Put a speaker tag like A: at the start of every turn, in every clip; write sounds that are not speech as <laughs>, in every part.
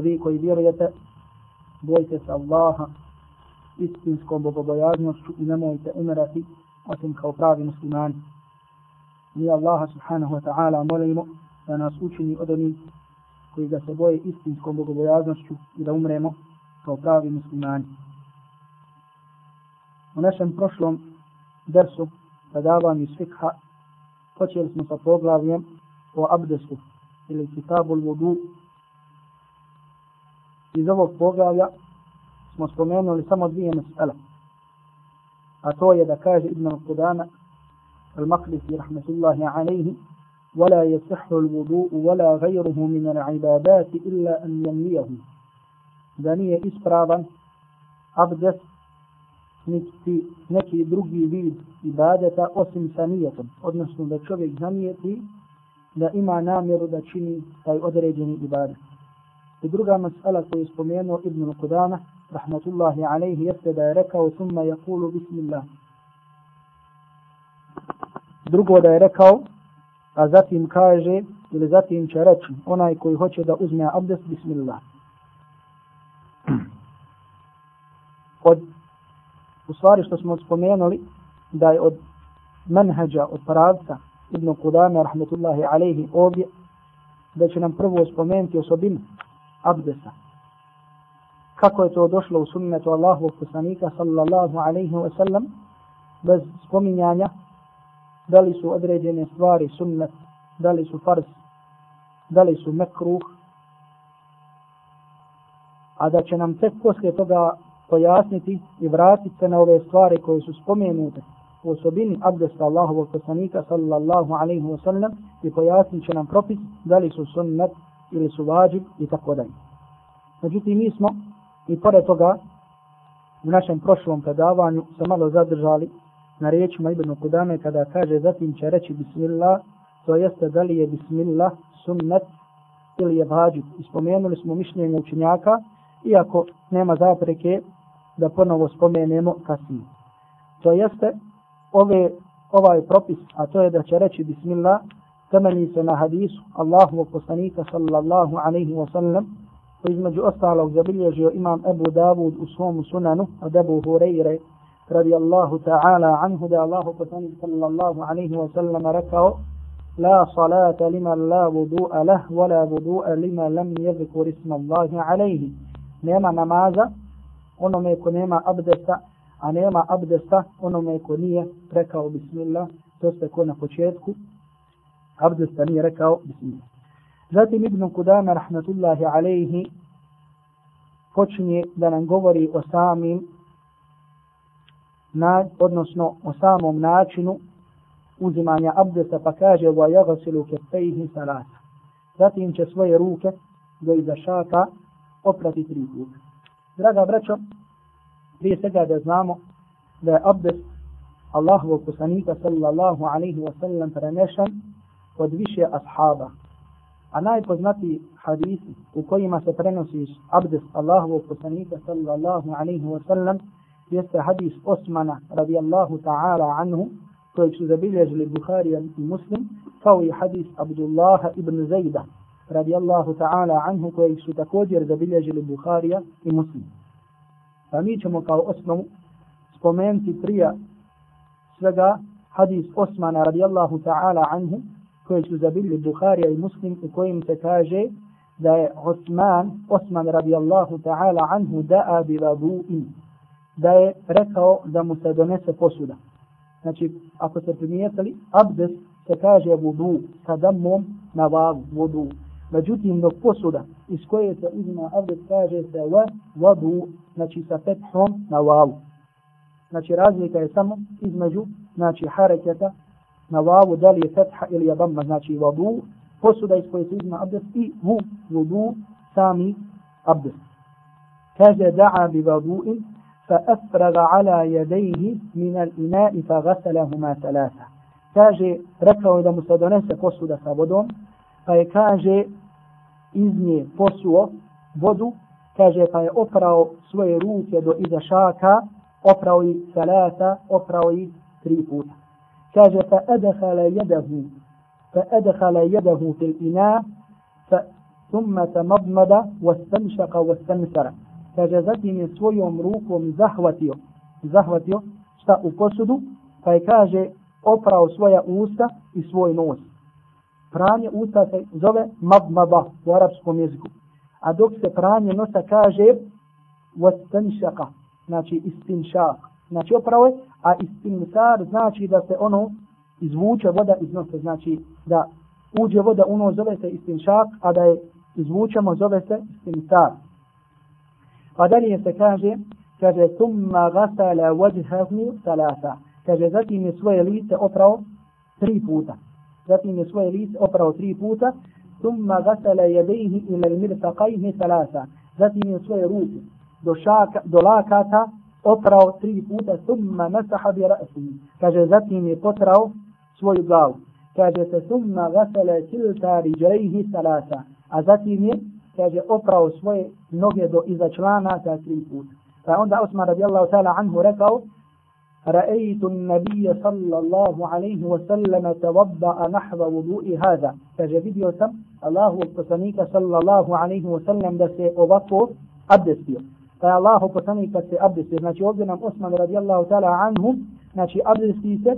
A: vi koji vjerujete, bojte se Allaha istinskom bogobojaznošću i nemojte umirati osim kao pravi muslimani. Mi Allaha subhanahu wa ta'ala molimo da nas učini od onih koji ga se boje istinskom bogobojaznošću i da umremo kao pravi muslimani. U našem prošlom dersu predavanju fikha počeli smo sa poglavljem o abdestu ili kitabul vudu Iz ovog poglavlja smo spomenuli samo dvije mesele. A to je da kaže Ibn Qudana al-Maqdisi rahmetullahi alaihi ولا يصح الوضوء ولا غيره من العبادات إلا أن ينويه da nije ispravan abdest niti neki drugi vid ibadeta osim sa nijetom, odnosno da čovjek zanijeti da ima namjeru da čini taj određeni ibadet. I druga masala koju je spomenuo Ibn Qudama, rahmatullahi alaihi, jeste da je rekao summa jakulu bismillah. Drugo da je rekao, a zatim kaže, ili zatim će reći, onaj koji hoće da uzme abdest, bismillah. Od, u stvari što smo spomenuli, da je od menheđa, od pravca, Ibn Qudame, rahmetullahi alaihi, ovdje, da će nam prvo spomenuti osobinu abdesa. Kako je to došlo u sunnetu Allahu poslanika, sallallahu alaihi wa sallam, bez spominjanja da li su određene stvari sunnet, da li su fars, da li su mekruh, a da će nam tek poslije toga pojasniti i vratiti se na ove stvari koje su spomenute u osobini abdesta Allahovog poslanika sallallahu alaihi wa sallam i pojasnit će nam propis da li su sunnet ili su vađib i tako dalje. Međutim, mi smo i pored toga u našem prošlom predavanju se malo zadržali na riječima Ibn Kudame kada kaže zatim će reći Bismillah, to jeste da li je Bismillah sunnet ili je vađib. Ispomenuli smo mišljenje učenjaka, iako nema zapreke da ponovo spomenemo kasnije. To jeste ove, ovaj propis, a to je da će reći Bismillah, temelji se na hadisu Allahu poslanika sallallahu alaihi wa sallam, koji između ostalog zabilježio imam Ebu Davud u svom sunanu od Ebu Hureyre رضي الله تعالى عنه دا الله صلى الله عليه وسلم ركعه لا صلاة لمن لا وضوء له ولا وضوء لمن لم يذكر اسم الله عليه nema namaza onome ko nema abdesta a nema abdesta onome ko nije rekao bismillah to ste ko na početku abdesta nije rekao bismillah. Zatim Ibn Kudama rahmatullahi alaihi počinje da nam govori o samim na, odnosno o samom načinu uzimanja abdesta pa kaže wa yaghsilu kaffayhi salasa zatim će svoje ruke do iza šaka oprati tri puta draga braćo prije svega da znamo da je abdest Allahovog poslanika sallallahu alaihi wa sallam prenešan od više ashaba a najpoznatiji hadisi u kojima se prenosi abdest Allahovog poslanika sallallahu alaihi wa sallam jeste hadis Osmana radijallahu ta'ala anhu koji su zabilježili Buharija i Muslim kao i hadis Abdullaha ibn Zajda radijallahu ta'ala anhu koji su također zabilježili Buharija i Muslim. Pa mi ćemo kao osnovu spomenuti prije svega hadis Osmana radijallahu ta'ala anhu koje su zabili Buharija i Muslim u kojim se kaže da je Osman, Osman radijallahu ta'ala anhu da'a bi vabu'in da je rekao da mu se donese posuda. Znači, ako ste primijetili, abdest se kaže vudu sa damom na vagu, vudu. Međutim, dok posuda iz koje se uzima abdest kaže se wa, vodu, znači sa pethom na vavu. Znači, razlika je samo između, znači, hareketa na vavu, da li je fetha ili je damma, znači vodu, posuda iz koje se uzima abdest i vu, vodu, sami abdest. Kaže da'a bi vadu'in, فأفرغ على يديه من kaže, rekao je da mu se donese posuda sa vodom, pa je, kaže, iz nje posuo vodu, kaže, pa je oprao svoje ruke do iza šaka, oprao ih salata, oprao ih tri puta. كاجة فأدخل يده فأدخل يده في الإناء ثم تمضمض واستنشق واستنشر. كجزتي من سوي امروك من زهوتي زهوتي شتا اقصدو فيكاجي اوبراو سوي أوستا اي سوي نوس. برانيا أوستا زوي مضمضة وارب كوميزكو. أدوكس أدوك سي برانيا نوسا كاجي واستنشق ناشي استنشاق. Znači opravo je a istinsar znači da se ono izvuče voda iz nosa znači da uđe voda u nos zove se istinšak a da je izvučemo zove se istinsar pa dalje se kaže kaže thumma gasala wajhahu salasa. kaže zatim je svoje lice oprao tri puta. Zatim je svoje lice oprao tri puta. Thumma gasala yadayhi ila al-mirfaqayhi thalatha. Zatim je svoje ruke do šaka do lakata oprao tri puta thumma masaha bi ra'sihi kaže zatim je potrao svoju glavu kaže se thumma ghasala kilta rijlaihi thalatha a zatim je kaže oprao svoje noge do iza člana ta tri puta pa onda Osman radijallahu ta'ala anhu rekao رأيت النبي صلى الله عليه وسلم توضأ نحو وضوء هذا فجديد يوسم الله بسنيك صلى الله عليه وسلم da se ovako abdestio pa je Allah poslanik kad se abdestio znači ovdje nam Osman radijallahu ta'ala anhu znači abdesti se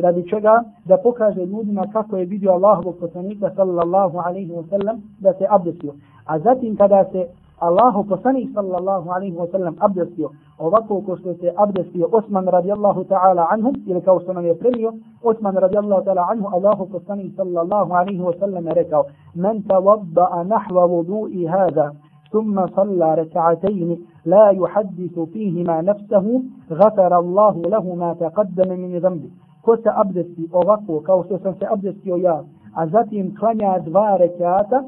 A: radi čega da pokaže ljudima kako je vidio Allahovog poslanika sallallahu alaihi wa sallam da se abdestio. A zatim kada se Allahu poslanik sallallahu alaihi wa sallam abdestio ovako ko što se abdestio Osman radijallahu ta'ala anhu ili kao što nam je premio Osman radijallahu ta'ala anhu Allahu poslanik sallallahu alaihi wa sallam je rekao men tawadda'a nahva vudu'i hada ثم صلى ركعتين لا يحدث فيهما نفسه غفر الله له ما تقدم من ذنبه ko se abdesti ovako kao što sam se abdestio ja, a zatim klanja dva rekata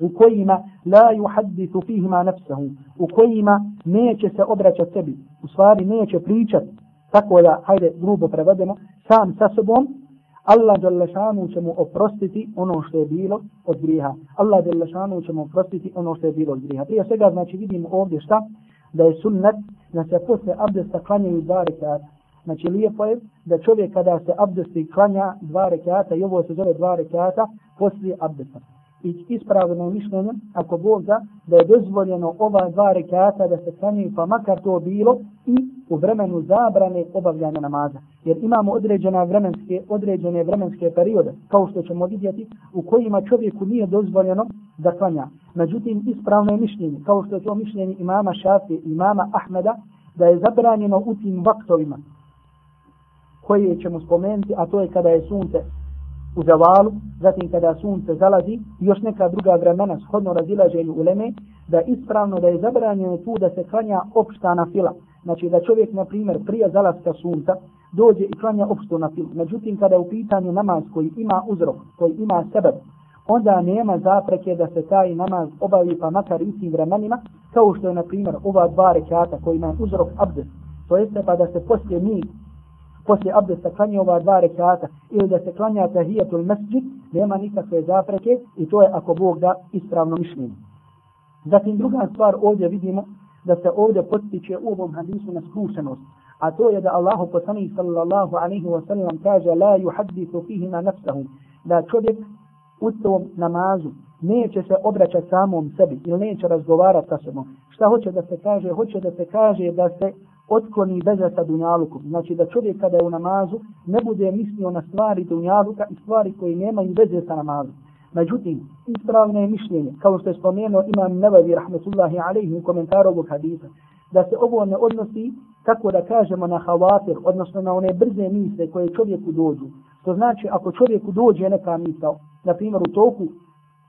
A: u kojima la yuhaddithu fihima nafsahu, u kojima neće se obraćati sebi, u stvari neće pričati, tako da, hajde, grubo prevedemo, sam sa sobom, Allah Đalešanu će mu oprostiti ono što je bilo od griha. Allah Đalešanu će mu oprostiti ono što je bilo od griha. Prije svega, znači, vidimo ovdje šta? Da je sunnet da se posle abdesta klanjaju dva rekata. Znači lijepo je da čovjek kada se abdesti klanja dva rekata i ovo se zove dva rekata poslije abdesta. I ispravno mišljenje, ako Bog da, da je dozvoljeno ova dva rekata da se klanjaju pa makar to bilo i u vremenu zabrane obavljanja namaza. Jer imamo određena vremenske, određene vremenske periode, kao što ćemo vidjeti, u kojima čovjeku nije dozvoljeno da klanja. Međutim, ispravno je mišljenje, kao što je to mišljenje imama Šafi i imama Ahmeda, da je zabranjeno u tim vaktovima, koje ćemo spomenuti, a to je kada je sunce u zavalu, zatim kada sunce zalazi i još neka druga vremena shodno razilaženju uleme, da ispravno da je zabranjeno tu da se klanja opšta na fila. Znači da čovjek, na primjer, prije zalaska sunca dođe i klanja opštu na filu. Međutim, kada je u pitanju namaz koji ima uzrok, koji ima sebe, onda nema zapreke da se taj namaz obavi pa makar i tim vremenima, kao što je, na primjer, ova dva rekata koji ima uzrok abdest. To jeste pa da se poslije mi poslije abdesta klanja ova dva rekata ili da se klanja tahijatul masjid, nema nikakve zapreke i to je ako Bog da ispravno mišljenje. Zatim druga stvar ovdje vidimo da se ovdje postiče u ovom hadisu na skrušenost. A to je da Allahu poslanik sallallahu alaihi wa sallam kaže la yuhaddisu fihima nafsahum. Da čovjek u tom namazu neće se obraćati samom sebi ili neće razgovarati sa sobom. Šta hoće da se kaže? Hoće da se kaže da se otkloni bezata sa dunjalukom. Znači da čovjek kada je u namazu ne bude mislio na stvari dunjaluka i stvari koje nemaju veze sa namazom. Međutim, ispravno je mišljenje, kao što je spomenuo imam Nevavi rahmetullahi alaihi u komentaru ovog hadisa, da se ovo ne odnosi, kako da kažemo, na havatir, odnosno na one brze misle koje čovjeku dođu. To znači, ako čovjeku dođe neka misla, na primjer u toku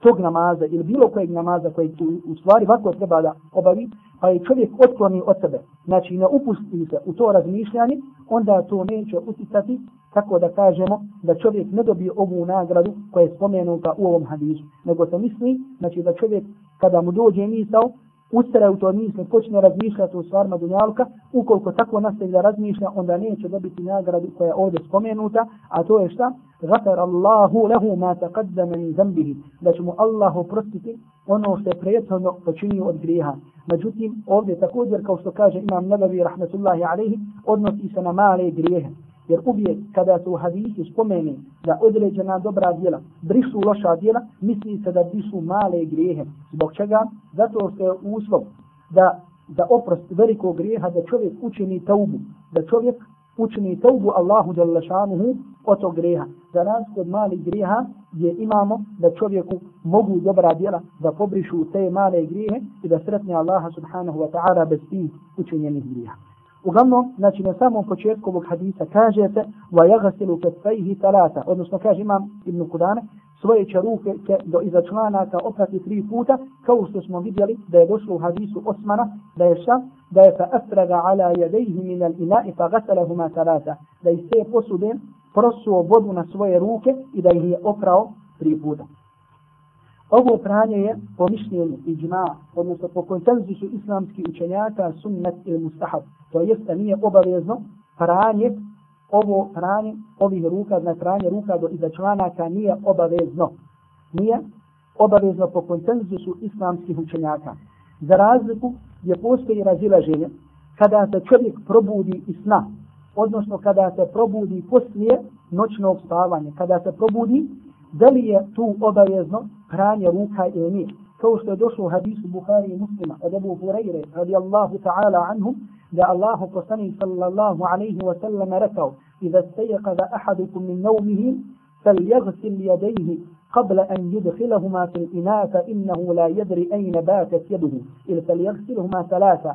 A: tog namaza ili bilo kojeg namaza koji u, u stvari vako treba da obavi, pa je čovjek otkloni od sebe, znači ne upusti se u to razmišljanje, onda to neće uticati, tako da kažemo da čovjek ne dobije ovu nagradu koja je spomenuta u ovom hadisu, nego se misli, znači da čovjek kada mu dođe misao, ustraje u to misle, počne razmišljati u stvarima dunjalka, ukoliko tako nastavi da razmišlja, onda neće dobiti nagradu koja je ovdje spomenuta, a to je šta? Gafar Allahu lehu ma taqaddama min zambihi, da će mu Allah oprostiti ono što je prijetno počinio od grijeha. Međutim, ovdje također, kao što kaže Imam Nabavi, rahmetullahi alaihi, odnosi se na male grijehe. Jer uvijek kada se u hadisu spomeni da određena dobra djela brišu loša djela, misli se da brišu male grijehe. Zbog čega? Zato što je uslov da, da oprost velikog grijeha da čovjek učini taubu. Da čovjek učini taubu Allahu Đalešanuhu od tog grijeha. Za nas kod malih grijeha gdje imamo da čovjeku mogu dobra djela da pobrišu te male grijehe i da sretne Allaha subhanahu wa ta'ala bez tih učinjenih grijeha. Uglavnom, znači na samom početku ovog hadisa kaže se wa yaghsilu kaffayhi thalatha, odnosno kaže imam Ibn Kudane, svoje će ruke do iza članaka oprati tri puta, kao što smo vidjeli da je došlo u hadisu Osmana, da je šta? Da je fa afraga ala yadayhi min al-ina'i fa da je sve posude prosuo vodu na svoje ruke i da ih je oprao tri puta. Ovo pranje je po mišljenju iđma, odnosno po konsenzusu islamskih učenjaka sunnet ili mustahab. To jest da nije obavezno pranje, ovo pranje ovih ruka, znači pranje ruka do iza članaka nije obavezno. Nije obavezno po konsenzusu islamskih učenjaka. Za razliku je postoji razilaženje, kada se čovjek probudi iz sna, odnosno kada se probudi poslije noćnog spavanja, kada se probudi, da li je tu obavezno قرآن يروك إيمي. كوش دوشو حديث بخاري مسلم أبو هريرة رضي الله تعالى عنهم لا الله قصني صلى الله عليه وسلم ركوا إذا استيقظ أحدكم من نومه فليغسل يديه قبل أن يدخلهما في الإناء فإنه لا يدري أين باتت يده. إذ فليغسلهما ثلاثة.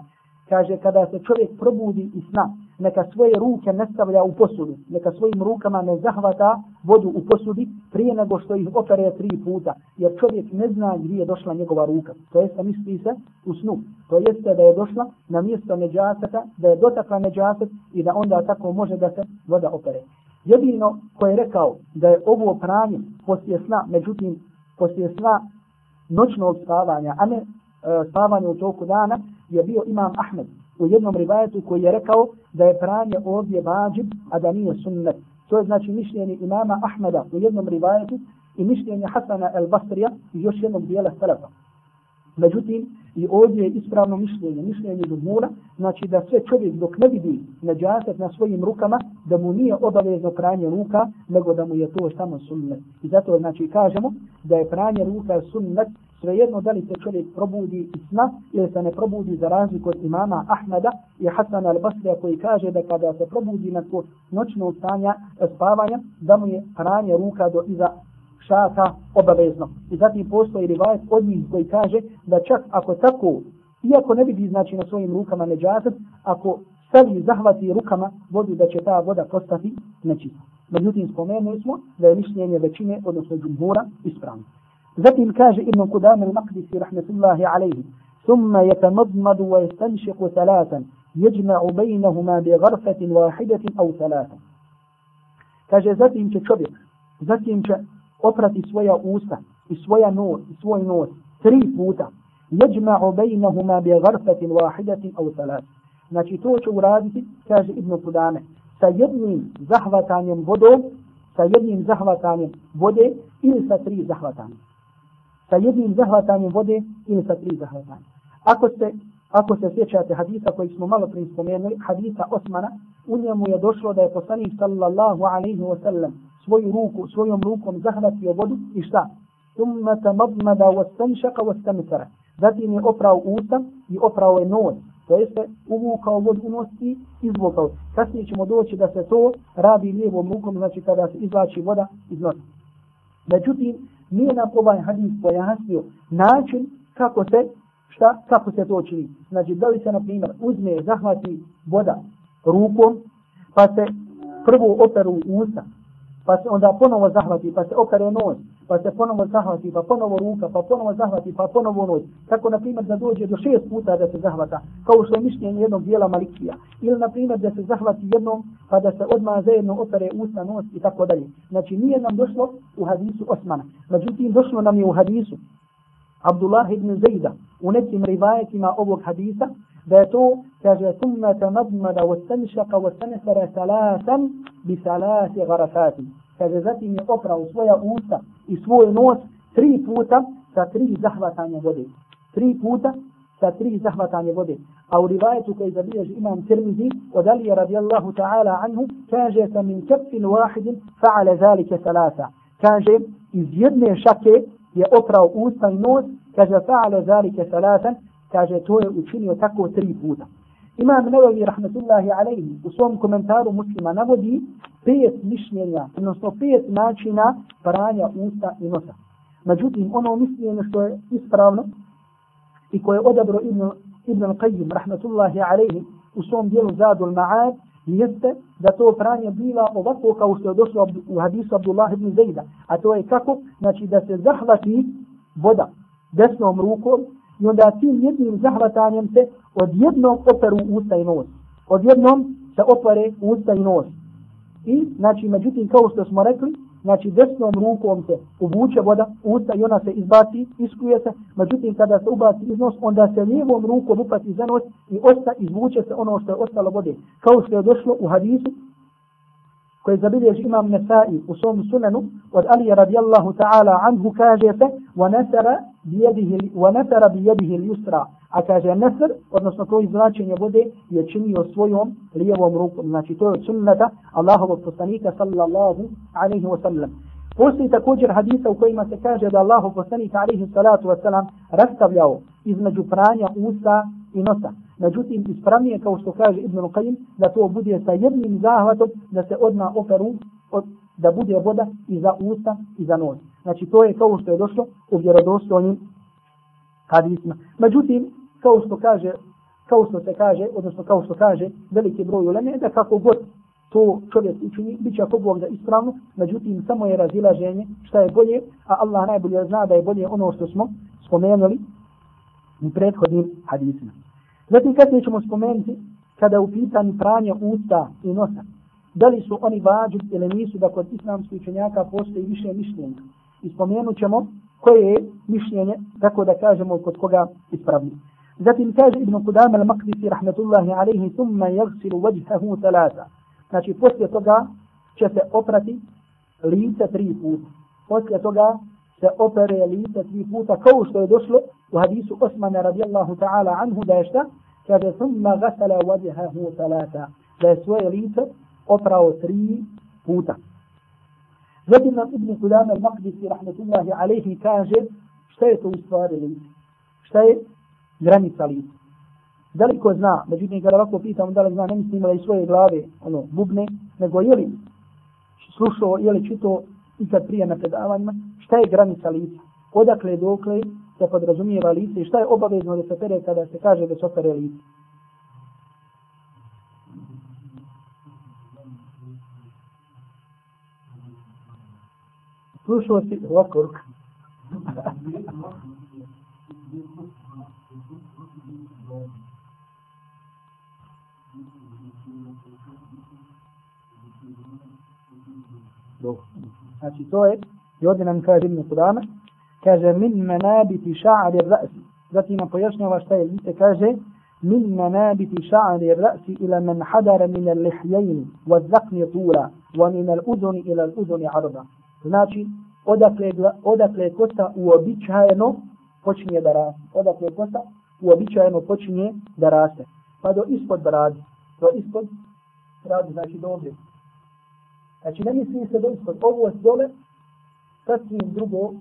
A: Kaže kada se čovjek probudi iz sna, neka svoje ruke ne stavlja u posudu, neka svojim rukama ne zahvata vodu u posudi prije nego što ih opere tri puta, jer čovjek ne zna gdje je došla njegova ruka. To jeste misli se u snu. To jeste da je došla na mjesto neđaseta, da je dotakla neđaset i da onda tako može da se voda opere. Jedino ko je rekao da je ovo pranje poslije sna, međutim poslije sna noćnog spavanja, a ne e, spavanje u toku dana, je bio imam Ahmed u jednom rivajetu koji je rekao da je pranje ovdje vađib, a da nije sunnet. To je znači mišljenje imama Ahmeda u jednom rivajetu i mišljenje Hasana el Basrija i još jednog dijela Selefa. Međutim, i ovdje je ispravno mišljenje, mišljenje Dubmura, znači da sve čovjek dok ne vidi neđaset na svojim rukama, da mu nije obavezno pranje ruka, nego da mu je to samo sunnet. I zato znači kažemo da je pranje ruka sunnet svejedno da li se čovjek probudi iz sna ili se ne probudi za razliku od imama Ahmeda i Hasan al-Basrija koji kaže da kada se probudi na to noćno stanja e, spavanja, da mu je pranje ruka do iza šaka obavezno. I zatim postoji rivajet od njih koji kaže da čak ako tako, iako ne vidi znači na svojim rukama neđazat, ako stavi zahvati rukama vodu da će ta voda postati nečista. Međutim, spomenuli smo da je mišljenje većine, odnosno džumhura, ispravno. ذاتي الكاج ابن قدام المقدس رحمة الله عليه ثم يتمضمض ويستنشق ثلاثا يجمع بينهما بغرفة واحدة أو ثلاثا. كاج ذاتي انك شبك ذاتي انك أفرت سوية أوسة سوية نور سوية نور تري بوتا. يجمع بينهما بغرفة واحدة أو ثلاثة ناكي توش ورادتي كاج ابن قدامة. سيبني زحوة تانيم بدو سيبني زحوة تانيم بدو إلسا تري زحوة تانيم sa jednim zahvatanjem vode ili sa tri zahvatanja. Ako se, ako se sjećate hadisa koji smo malo prije spomenuli, hadisa Osmana, u njemu je došlo da je poslanik sallallahu alaihi wa sallam svoju ruku, svojom rukom zahvatio vodu i šta? Tumma tamadmada wa stanšaka wa stamitara. Zatim je oprao usta i oprao je nos. To jeste uvukao vodu u nos i izvukao. Kasnije ćemo doći da se to radi lijevom rukom, znači kada se izlači voda iz nosa. Međutim, nije nam ovaj hadis pojasnio način kako se šta, kako se to čini. Znači, da li se, na primjer, uzme, zahvati voda rukom, pa se prvo operu usta, pa se onda ponovo zahvati, pa se opere nos, pa se ponovo zahvati, pa ponovo ruka, pa ponovo zahvati, pa ponovo noć. Tako, na primjer, da dođe do šest puta da se zahvata, kao što je mišljenje jednog dijela malikija. Ili, na primjer, da se zahvati jednom, pa da se odmah zajedno opere usta, nos i tako dalje. Znači, nije nam došlo u hadisu Osmana. Međutim, došlo nam je u hadisu Abdullah ibn Zajda u nekim rivajetima ovog hadisa, da je to, kaže, summa tamadmada wa stanšaka wa stanfara salasan bi salasi garafati. Kaže, zatim je oprao svoja usta i svoj nos tri puta sa tri zahvatanje vode. Tri puta sa tri zahvatanje vode. A u rivajetu koji zabilježi imam Tirmizi od Alije radijallahu ta'ala anhu kaže sa min kepfin wahidin fa'ale zalike salasa. Kaže iz jedne šake je oprao usta i nos, kaže fa'ale zalike salasan, kaže to je učinio tako tri puta. Imam Nevevi rahmetullahi alaihi u svom komentaru muslima navodi pet mišljenja, odnosno pet načina pranja usta i nosa. Međutim, ono mišljenje što je ispravno i koje je odabro Ibn, Ibn Qayyim rahmetullahi alaihi u svom dijelu Zadul Ma'ad jeste da to pranje bila ovako kao što je došlo u hadisu Abdullah ibn Zejda. A to je kako? Znači da se zahvati voda desnom rukom i onda tim jednim zahvatanjem se odjednom operu usta i nos. Odjednom se opere usta i nos. I, znači, međutim, kao što smo rekli, znači desnom rukom se uvuče voda usta i ona se izbaci, iskuje se, međutim kada se ubaci iz nos, onda se lijevom rukom upati za nos i osta izvuče se ono što je ostalo vode. Kao što je došlo u hadisu koji zabilježi imam Nesai u svom sunanu od Ali radijallahu ta'ala anhu kaže se وَنَسَرَ بِيَدِهِ الْيُسْرَ a kaže nesr, odnosno to izvlačenje vode je činio svojom lijevom rukom. Znači to je od sunnata Allahovog poslanika sallallahu alaihi wa sallam. Postoji također hadisa u kojima se kaže da Allahov poslanik alaihi salatu wa sallam rastavljao između pranja usta i nosa. Međutim, ispravnije kao što kaže Ibn Qayyim, da to bude sa jednim zahvatom, da se odna operu, od, da bude voda i za usta i za nos. Znači, to je kao što je došlo u vjerodostojnim hadisima. Međutim, kao što kaže, kao što se kaže, odnosno kao što kaže veliki broj uleme, da kako god to čovjek učini, bit će ako Bog da ispravno, međutim samo je razilaženje šta je bolje, a Allah najbolje zna da je bolje ono što smo spomenuli u prethodnim hadisima. Zatim kasnije ćemo spomenuti, kada u pitanju pranja usta i nosa, da li su oni vađu ili nisu, da kod islamskih učenjaka postoji više mišljenja. I spomenut ćemo koje je mišljenje, tako da kažemo kod koga ispravni. Zatim kaže Ibn Qudama al-Maqdisi rahmetullahi alaihi thumma yagsilu wajhahu talata. Znači poslije toga će se oprati lice tri puta. Poslije toga se opere lice tri puta kao što je došlo u hadisu Osmana radijallahu ta'ala anhu da je šta? Kaže thumma gasala wadihahu talata. Da je svoje lice oprao tri puta. Zatim nam Ibn Kudam al-Maqdisi rahmetullahi alaihi kaže šta je to u stvari lice? Šta je granica lice? Da li ko zna, međutim kada ovako pitam da li zna, ne mislim da iz svoje glave ono, bubne, nego je li slušao, je li čito ikad prije na predavanjima, šta je granica lica, odakle dokle se podrazumijeva lice i šta je obavezno da se pere kada se kaže da se opere lice. Slušao si ovako <laughs> Dobro. Znači to je, i ovdje nam kaže Ibn Kudama, kaže min menabiti ša'ari ra'si. Zatim nam pojašnjava šta je lice, kaže min menabiti ša'ari ra'si ila men hadara min al lihjajni wa zakni tula wa min al uzuni ila al uzuni arba. Znači, odakle, odakle kosta uobičajeno počinje da raste. Odakle kosta uobičajeno počinje da raste. Pa do ispod brade. Do ispod brade, znači do ovdje. Znači ne misli se do ispod ovo dole, sasvim drugo,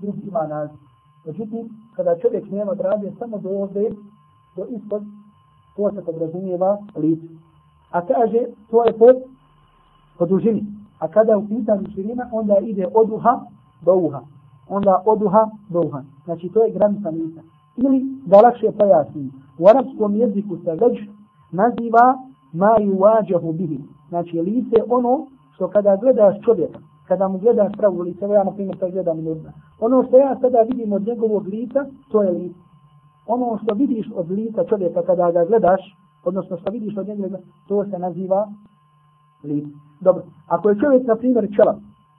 A: drugi ima naziv. Međutim, kada čovjek nema brade, samo do ovde, do ispod, to se podrazumijeva lice. A kaže, to je pod, po dužini. A kada je u pitanju širina, onda ide od uha do uha. Onda od uha do uha. Znači, to je granica lica. Ili, da lakše pojasnim, u arapskom jeziku se već naziva ma yuwajahu bihi. Znači, lice ono što kada gledaš čovjeka, kada mu gledaš pravu lice, evo ja na primjer kad gledam nurna. ono što ja sada vidim od njegovog lica, to je lice. Ono što vidiš od lica čovjeka kada ga gledaš, odnosno što vidiš od njega, to se naziva lice. Dobro, ako je čovjek, na primjer, čelav,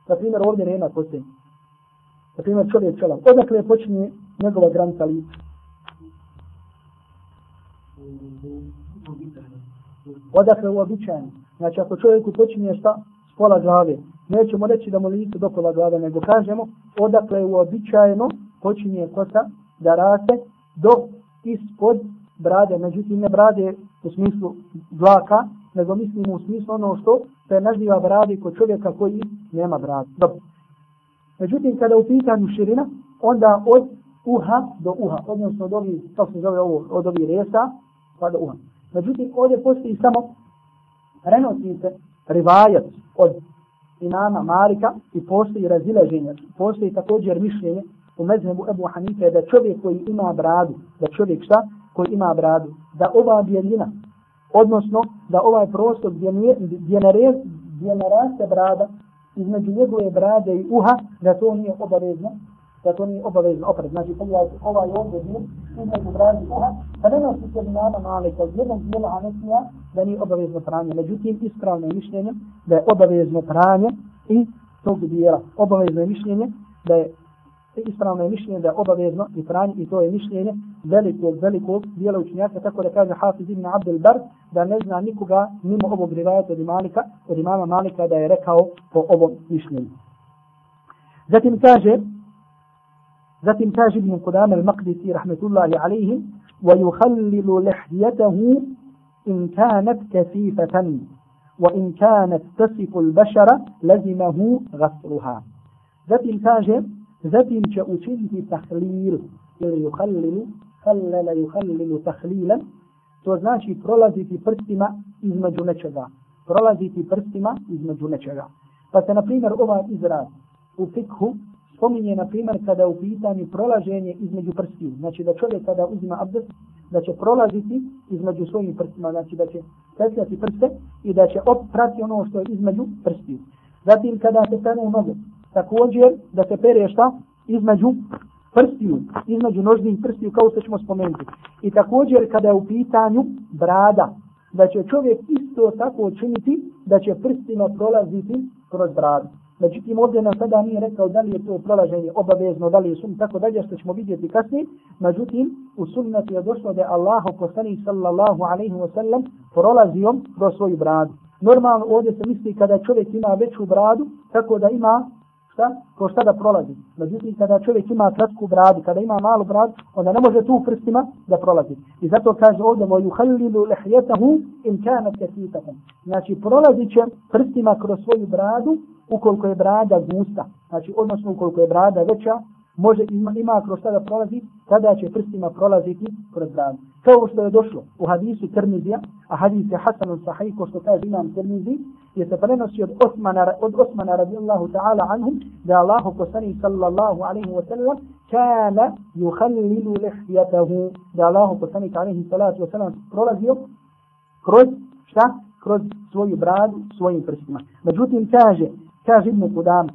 A: na primjer, ovdje nema kosti, na primjer, čovjek čelav, odakle počinje njegova granica lica? Odakle uobičajeno. Znači, ako čovjeku počinje šta? S pola glave. Nećemo reći da mu lice dokola glave, nego kažemo odakle uobičajeno počinje kosa da raste do ispod brade, međutim ne brade u smislu dlaka, nego mislimo u smislu ono što se naziva brade kod čovjeka koji nema brade. Dobro. Međutim, kada u pitanju širina, onda od uha do uha, odnosno od ovih, kako se zove ovo, od ovih resa, pa do uha. Međutim, ovdje postoji samo prenosi se rivajat od imama Malika i postoji razilaženje, postoji također mišljenje u mezhebu Ebu Hanife da čovjek koji ima bradu, da čovjek šta, koji ima bradu, da ova bijelina, odnosno da ovaj prostor gdje, nije, gdje, ne, gdje naraste brada, između njegove brade i uha, da to nije obavezno, da to nije obavezno opred. Znači, pogledajte, ovaj ovdje dio, između brade i uha, da ne nosi se imama Malika od jednog dijela Hanesija, da nije obavezno pranje. Međutim, ispravno je mišljenje da je obavezno pranje i tog dijela. Obavezno je mišljenje da je ispravno je mišljenje da je obavezno i pranje i to je mišljenje velikog, velikog dijela učenjaka, tako da kaže Hafiz ibn Abdel Bar, da ne zna nikoga mimo ovog rivajata od Malika, od imama Malika da je rekao po ovom mišljenju. Zatim kaže, ذات تاج من قدام المقدسي رحمة الله عليهم ويخلل لحيته إن كانت كثيفة وإن كانت تصف البشر لزمه غسلها. ذات تاج ذات تأتين في تخليل يخلل خلل يخلل تخليلا. توزناشي برولازي في برستما إذن جنجا برولازي في برستما إذن جنجا فتنفين الأمة إزراء وفكه spominje na primjer kada u pitanju prolaženje između prstiju znači da čovjek kada uzima abdest da će prolaziti između svojim prstima, znači da će petljati prste i da će oprati ono što je između prstiju. Zatim kada se penu noge, također da se pere šta? Između prstiju, između nožnih prstiju kao što ćemo spomenuti. I također kada je u pitanju brada, da će čovjek isto tako činiti da će prstima prolaziti kroz bradu. Međutim, ovdje nam sada nije rekao da li je to prolaženje obavezno, da li je sum, tako dalje, što ćemo vidjeti kasnije. Međutim, u sunnati je došlo da je Allah, poslanih sallallahu alaihi wa sallam, prolazio do svoju bradu. Normalno ovdje se misli kada čovjek ima veću bradu, tako da ima šta? Ko šta da prolazi. Međutim, kada čovjek ima kratku bradu, kada ima malu bradu, onda ne može tu prstima da prolazi. I zato kaže ovdje, وَيُحَلِّلُ لَحْيَتَهُ إِنْ كَانَتْ كَسِيتَهُ Znači, prolazit će prstima kroz svoju bradu, ukoliko je brada gusta, znači odnosno ukoliko je brada veća, može ima, ima kroz tada prolazi, tada će prstima prolaziti kroz bradu. Kao što je došlo u hadisu Tirmizija, a hadis je Hasan sahih, ko što kaže imam Tirmizi, je se prenosi od Osmana, od Osmana radijallahu ta'ala anhum, da Allahu Allah poslani sallallahu alaihi wa sallam, kana yuhallilu lihjatahu, da Allahu Allah poslani alaihi salatu wa sallam prolazio kroz, šta? Kroz svoju bradu, svojim prstima. Međutim, kaže, kaže Ibn Kudam,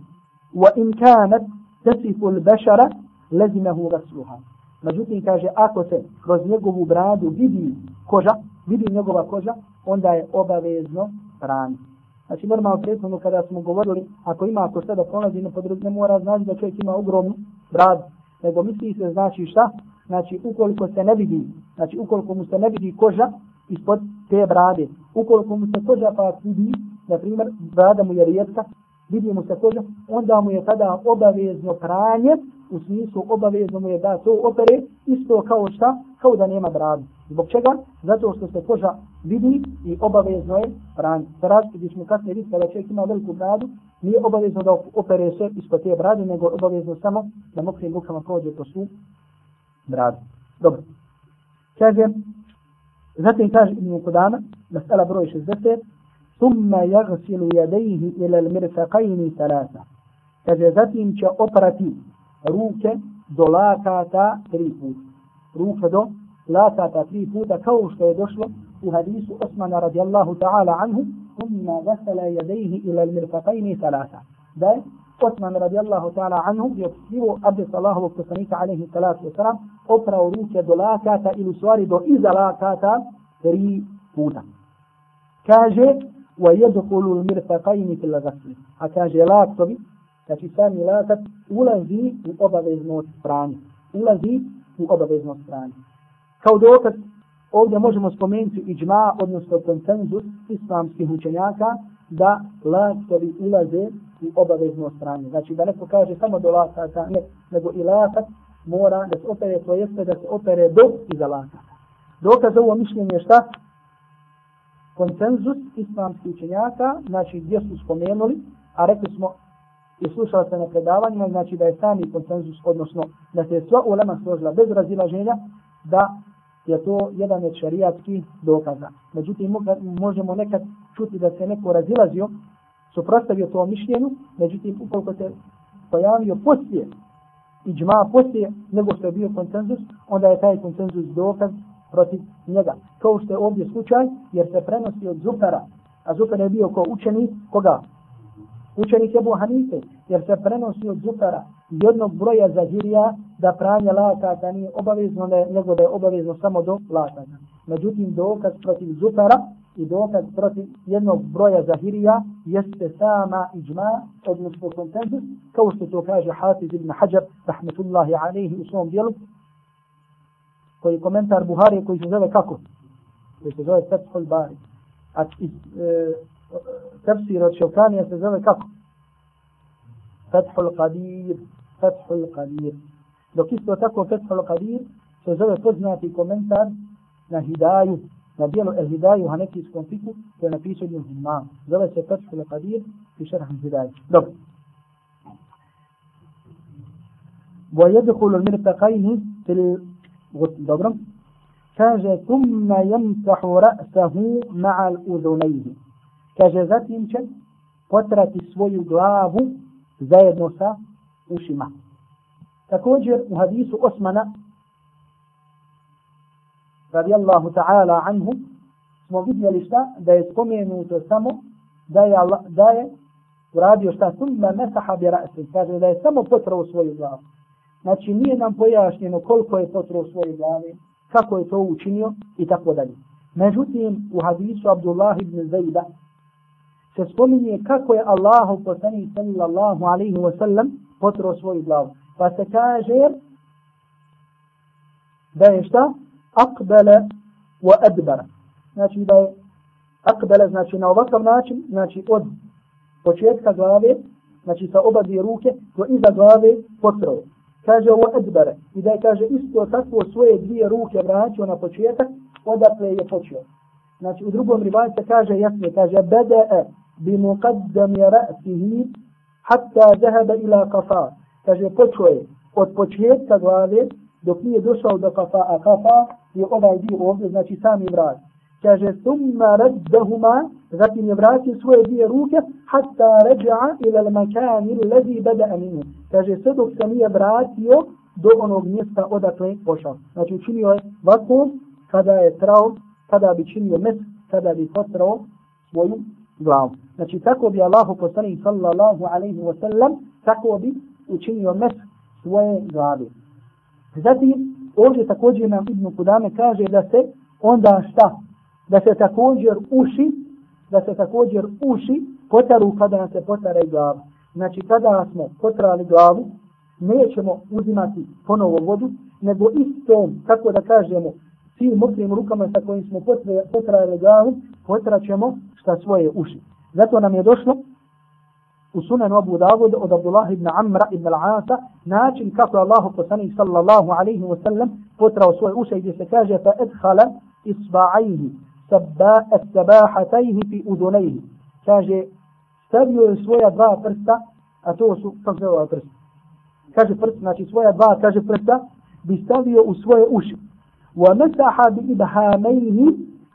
A: wa in kanat tasifu al-bashara lazimahu ghasluha. Međutim, kaže, ako se kroz njegovu bradu vidi koža, vidi njegova koža, onda je obavezno pranje. Znači, normalno prethodno kada smo govorili, ako ima ako sada prolazi na području, ne mora znači da čovjek ima ogromnu bradu, nego misli se znači šta? Znači, ukoliko se ne vidi, znači ukoliko mu se ne vidi koža ispod te brade, ukoliko mu se koža pa vidi, na primjer, brada mu je rijetka, vidimo se koža, onda mu je tada obavezno pranje, u smislu obavezno mu je da to opere, isto kao šta, kao da nema bradu. Zbog čega? Zato što se koža vidi i obavezno je pranje. Za razliku gdje smo kasnije vidjeti kada čovjek ima veliku bradu, nije obavezno da opere se ispod te brade, nego obavezno samo da mokrim rukama prođe po svu bradu. Dobro. Kaže, zatim kaže Ibn Kudama, mesela broj 60, ثم يغسل يديه إلى المرفقين ثلاثة. كجزتين كأطرتي روك دولاكا تا تريفوت روك دو لاكا تا تريفوت كوش تيدشلو وحديث أثمان رضي الله تعالى عنه. ثم غسل يديه إلى المرفقين ثلاثة. ده أثمان رضي الله تعالى عنه يبسيو أبد الله وقصنيك عليه الصلاة والسلام أبرا روك دولاكا تا إلسواري دو إذا لاكا تا تريفوت كاجي stvari do iza lakata tri puta. Kaže ويدخل المرفقين في الغسل أكاجي لاكتبي znači sami lakat ulazi u obaveznost pranja. Ulazi u obaveznost pranja. Kao dokaz, ovdje možemo spomenuti iđma, odnosno konsenzus islamskih učenjaka, da laktovi ulaze u obaveznost pranja. Znači da neko kaže samo do lakata, ne, nego i lakat mora da se opere, to jeste da se opere do iza lakata. Dokaz za ovo mišljenje je šta? Konsenzus islamskih učenjaka, znači gdje su spomenuli, a rekli smo i slušali se na predavanjima, znači da je sami konsenzus, odnosno da se sva ulema složila bez razilaženja, da je to jedan od šarijatskih dokaza. Međutim, možemo nekad čuti da se neko razilazio, suprostavio to mišljenju, međutim, ukoliko se pojavio poslije i džma poslije nego što je bio konsenzus, onda je taj konsenzus dokaz protiv njega. Kao što je ovdje slučaj, jer se prenosi od Zufara, a Zufar je bio ko učenik, koga? Učenik je Hanife, jer se prenosi od Zufara jednog broja zahirija da pranje lakata nije obavezno, ne, nego da je obavezno samo do lakata. Međutim, dokaz protiv Zufara i dokaz protiv jednog broja zahirija jeste sama iđma, odnosno konsensus, kao što to kaže Hafiz ibn Hajar, rahmetullahi alaihi u svom dijelu, koji komentar Buhari koji se zove kako? Koji se zove Fethul Bari. A iz e, tefsir od Šelkanija se zove kako? Fethul Qadir. Fethul Qadir. Dok isto tako Fethul Qadir se zove poznati komentar na Hidaju, na dijelu El Hidaju Hanefijskom fiku, koji je napisao Ibn Himman. Zove se Fethul Qadir i šerh Hidaju. Dobro. ويدخل المرتقين في dobro, kaže ثم يمسح رأسه مع الأذنين kaže zatim će potrati svoju glavu zajedno sa ušima. Također u hadisu Osmana radijallahu ta'ala anhu smo vidjeli šta da je spomenuto samo da je, Allah, da je uradio šta summa mesaha bi ra'si kaže da je samo potrao svoju glavu Znači nije nam pojašnjeno koliko je potrao svoje glave, kako je to učinio i tako dalje. Međutim, u hadisu Abdullah ibn Zajda se spominje kako je Allahu poslani sallallahu alaihi wa sallam potrao svoju glavu. Pa se kaže da je šta? Akbele wa adbara. Znači da je akbele znači na ovakav način, znači od početka glave, znači sa oba dvije ruke, do iza glave potrao kaže ovo edbere i da je kaže isto tako svoje dvije ruke vraćao na početak odakle je počeo. Znači u drugom rivajcu kaže jasno, kaže bede'e bi muqaddam ra'sihi hatta zahaba ila kafa. Kaže počeo je od početka glave dok nije došao do kafa, a kafa je ovaj dio ovdje, znači sami vrat. Kaže summa raddahuma zatim je vratio svoje dvije ruke hatta ređa ila l-makani lezi bada aminu. Kaže, sve dok se nije vratio do onog mjesta odakle pošao. Znači, učinio je vakum kada je trao, kada bi činio mes, kada bi potrao svoju glavu. Znači, tako bi Allah poslani sallallahu alaihi wa sallam, tako bi učinio mes svoje glave. Zatim, ovdje također nam Ibn Kudame kaže da se onda šta? Da se također uši da se također uši potaru kada nam se potara i glava. Znači kada smo potrali glavu, nećemo uzimati ponovo vodu, nego istom, kako da kažemo, tim mokrim rukama sa kojim smo potrali glavu, potraćemo šta svoje uši. Zato nam je došlo u sunan Abu Dawud od Abdullah ibn Amra ibn al-Asa način kako je Allah poslanih sallallahu alaihi wa sallam potrao svoje uše gdje se kaže fa edhala isba'ajhi sabahatajhi fi udunajhi. Kaže, stavio je svoja dva prsta, a to su, kako se ovaj prst? Kaže prst, znači svoja dva, kaže prsta, bi stavio u svoje uši. Wa mesaha bi ibhamejhi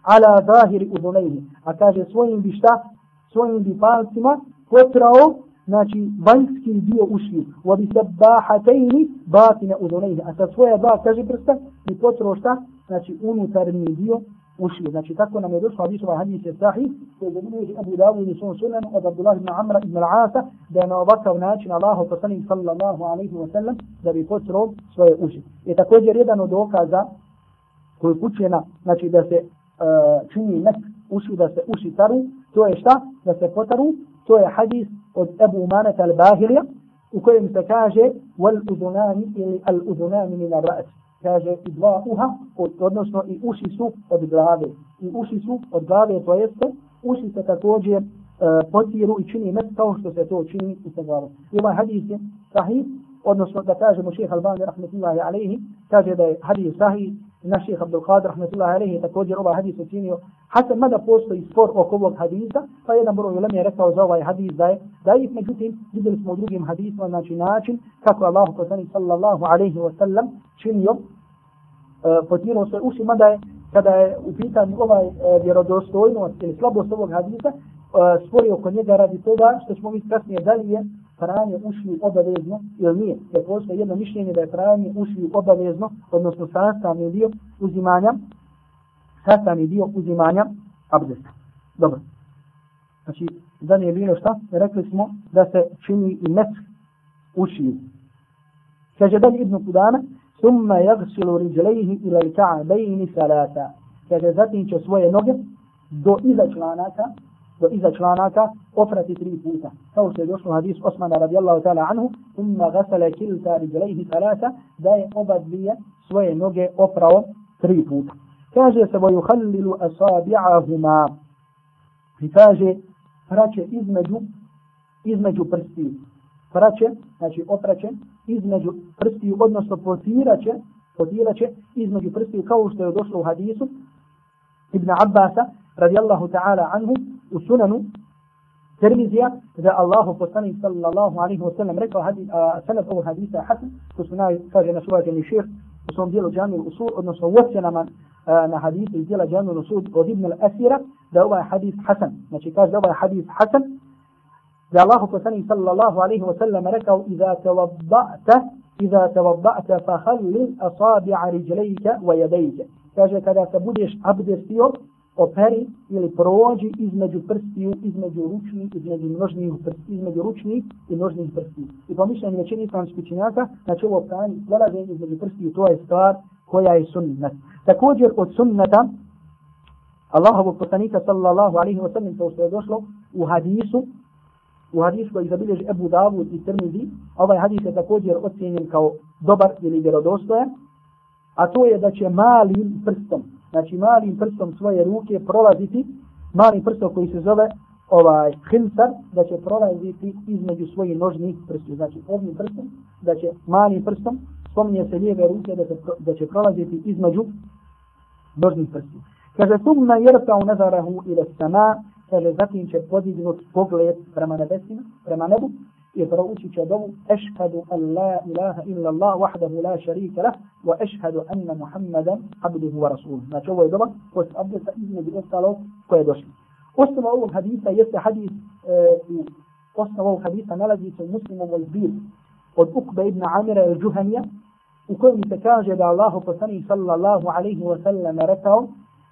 A: ala zahiri udunajhi. A kaže, svojim bi šta? Svojim bi palcima potrao, znači, vanjski dio ušiju. Wa bi sabahatajni batine udunajhi. A sa svoja dva, kaže prsta, bi potrao šta? Znači, unutarnji dio ušli. Znači tako nam je došlo hadis ovaj hadis je sahih koji je bilježi Abu Dawud i Sun Sunan od Abdullah ibn Amra ibn al-Asa da je na ovakav način Allahu poslanik sallallahu alaihi wa sallam da bi potro svoje uši. I također jedan od dokaza koji kuće na znači da se uh, čini nek uši da se uši taru to je šta? Da se potaru to je hadis od Abu Umanata al-Bahilija u kojem se kaže wal udunani ili al udunani min ar-ra's kaže i dva uha, od, odnosno i uši su od glave. I uši su od glave, to jeste, uši se također uh, potiru i čini met kao što se to čini u sa glavom. I ovaj hadis je sahih, odnosno da kažemo šeha Albani rahmetullahi alaihi, kaže da je hadis sahih naš šeheh Abdul Qadir rahmetullahi alejhi također ovaj hadis učinio. Hasan mada postoji spor oko ovog hadisa, pa jedan broj ulema je rekao za ovaj hadis da je da je međutim vidjeli smo u drugim hadisima znači način kako Allah poslanik sallallahu alejhi ve sellem činio e, potirao se uši mada je kada je u pitanju ovaj e, vjerodostojnost ili slabost ovog hadisa e, uh, spori oko njega radi toga što ćemo vidjeti kasnije da li je pranje ušli obavezno ili nije. Jer postoje jedno mišljenje da je pranje ušli obavezno, odnosno sastavni dio uzimanja, sastavni dio uzimanja abdesta. Dobro. Znači, da nije bilo šta, rekli smo da se čini i mes ušiju. Kaže dalje Ibn Kudana, summa jagsilu riđlejhi ila l'ka'bejni salata. Kaže, zatim će svoje noge do iza članaka, do iza članaka oprati tri puta. Kao što je došlo hadis Osmana radijallahu ta'ala anhu, umma gasala kilta riđlejhi salata, da je oba dvije svoje noge oprao tri puta. Kaže se, vojuhallilu asabi'ahuma. I kaže, praće između, između prstiju. Praće, znači opraće, između prstiju, odnosno potiraće, potiraće između prstiju, kao što je došlo u hadisu Ibn Abbasa, radijallahu ta'ala anhu, u sunanu Tirmizija, da Allahu poslanik sallallahu alaihi wa sallam rekao hadis, sanad ovog hadisa hasan, ko su naj, kaže naš uvaženi šir, u svom dijelu džamiju usul, odnosno u ocjenama na hadisu iz dijela džamiju usul od Ibn al-Asira, da ovaj hadis hasan. Znači kaže da ovaj hadis hasan, da Allahu poslanik sallallahu alaihi wa sallam rekao, iza tawadda'ta, iza tawadda'ta fa khallil asabi'a rijlejka wa yadejka. Kaže kada se budeš abdestio, operi ili prođi između prstiju, između ručnih, između nožnih prstiju, između ručnih i nožnih prstiju. I po mišljenju većini islamskih činjaka, znači ovo pranje prelaženje između prstiju, to je stvar koja je sunnet. Također od sunneta, Allahovog poslanika sallallahu alaihi wa sallam, to što je došlo u hadisu, u hadisu koji zabilježi Ebu Davud i Tirmizi, ovaj hadis je također ocjenjen kao dobar ili vjerodostojan, a to je da će malim prstom, znači malim prstom svoje ruke prolaziti, malim prstom koji se zove ovaj hinsar, da će prolaziti između svojih nožnih prstiju. Znači ovim prstom, da će malim prstom, spominje se lijeve ruke, da, se, da će prolaziti između nožnih prstiju. Kaže, sumna jerta u nazarahu ila sama, kaže, zatim će podignut pogled prema nebesima, prema nebu, i proučit će dovu ešhadu an la ilaha illa Allah wahdahu la sharika lah wa ešhadu anna Muhammadan abduhu wa rasuluhu. Znači ovo je dova koja se abdesta između ostalog koje je došlo. Osnova ovog hadisa jeste hadis e, osnova ovog hadisa nalazi se u muslimovoj zbir od Ukbe ibn Amira il-Džuhanija u kojem se kaže da Allah poslani sallallahu alaihi wa sallam rekao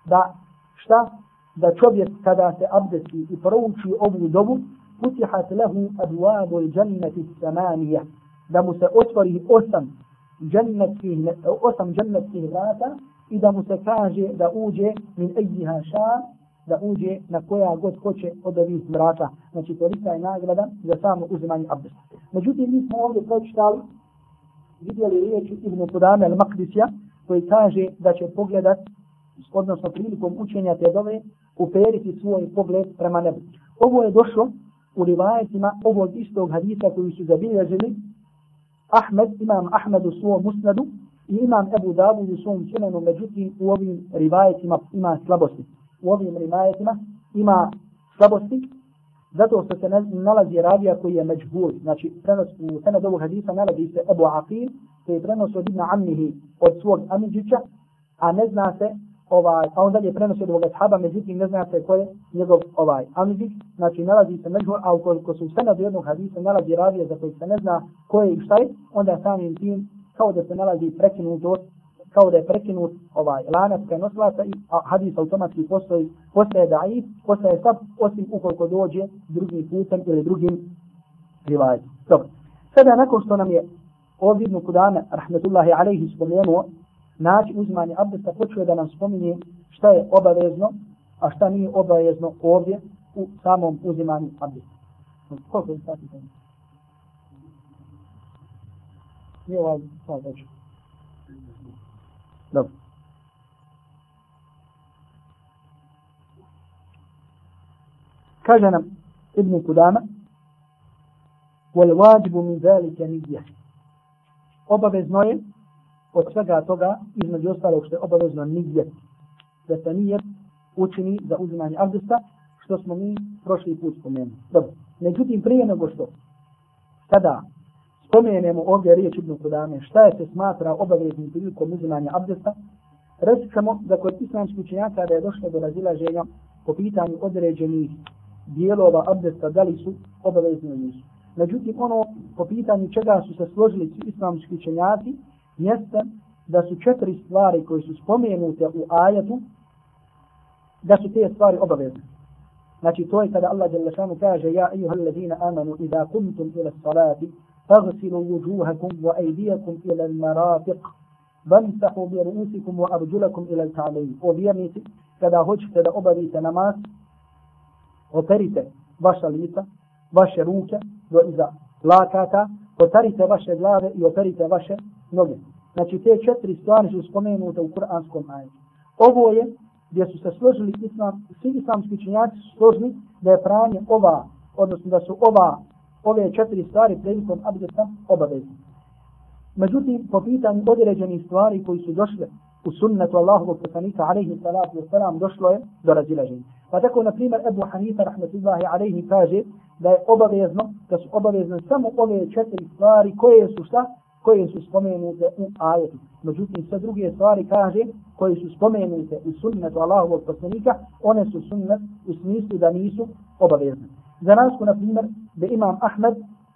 A: da šta? Da čovjek kada se abdesti i prouči ovu dobu futihat lahu abuabu ljanneti samanija, da mu se otvori osam džennetskih, osam džennetskih vrata i da mu se kaže da uđe min ejjiha ša, da uđe na koja god hoće od ovih vrata. Znači, tolika je nagrada za samo uzimanje abdesta. Međutim, mi smo ovdje pročitali, vidjeli riječ Ibn Kudame al-Makdisija, koji kaže da će pogledat, odnosno prilikom učenja te dove, uperiti svoj pogled prema nebu. Ovo je došlo u rivajetima ovog istog hadisa koji su zabilježili Ahmed, imam Ahmed u svom musnadu i imam Ebu Dawud u svom sunanu, međutim u ovim rivajetima ima slabosti. U ovim rivajetima ima slabosti zato što se nalazi ravija koji je međhul. Znači, prenos, u senad ovog hadisa nalazi se Ebu Aqil, koji je prenos od Ibn Amnihi od svog Amidžića, a ne zna se ovaj, a on dalje prenosi od ovoga sahaba, međutim ne zna se ko je njegov ovaj amidik, znači nalazi se među, a ukoliko su sve na jednog hadisa, nalazi ravije za koji se ne zna ko je i šta je, onda samim tim kao da se nalazi prekinutost, kao da je prekinut ovaj lanac prenoslaca i hadis automatski postoji, postaje daif, postaje sab, osim ukoliko dođe drugim putem ili drugim rivajem. Dobro. Sada nakon što nam je ovdje Ibn Kudame, rahmetullahi alaihi, spomenuo način uzimanja abdesta počuje da nam spominje šta je obavezno, a šta nije obavezno ovdje u samom uzimanju abdesta. Koliko je sati to? Nije ovaj sad već. Dobro. Kaže nam Ibn Kudama, wal wajibu min zalika. Obavezno je od svega toga, između ostalog što je obavezno nijet. Da se nijet učini za uzimanje abdesta, što smo mi prošli put spomenuli. Dobro. Međutim, prije nego što kada spomenemo ovdje riječ Ibn Kudame, šta je se smatra obaveznim prilikom uzimanja abdesta, reći ćemo da kod islamskih učenjaka da je došlo do razilaženja po pitanju određenih dijelova abdesta, da li su obavezni ili nisu. Međutim, ono po pitanju čega su se složili svi islamski učenjaci, jeste da su četiri stvari koje su spomenute u ajetu, da su te stvari obavezne. Znači to je kada Allah dželle šanu kaže ja ejuha allazina amanu idha kumtum ila salati faghsilu wujuhakum wa aydiyakum ila al-marafiq wamsahu bi ru'usikum wa arjulakum ila al-ka'bayn. O vjernici, kada hoćete da obavite namaz, operite vaša lica, vaše ruke do iza lakata, potarite vaše glave i operite vaše noge. Znači te četiri stvari su spomenute u kuranskom ajetu. Ovo je gdje su se složili islam, svi islamski činjaci su složili da je pranje ova, odnosno da su ova, ove četiri stvari prilikom abdesta obavezni. Međutim, po pitanju određenih stvari koji su došle u sunnetu Allahovog poslanika, alaihi salatu wa salam, došlo je do razilaženja. Pa tako, na primjer, Ebu Hanifa, rahmetullahi alaihi, kaže da je obavezno, da su obavezne samo ove četiri stvari koje su šta? Koje su spomenute u ajetu. Međutim, sve druge stvari kaže, koje su spomenute u sunnetu Allahovog poslanika, one su sunnet u smislu da nisu obavezne. Za nas, na primjer, da imam Ahmed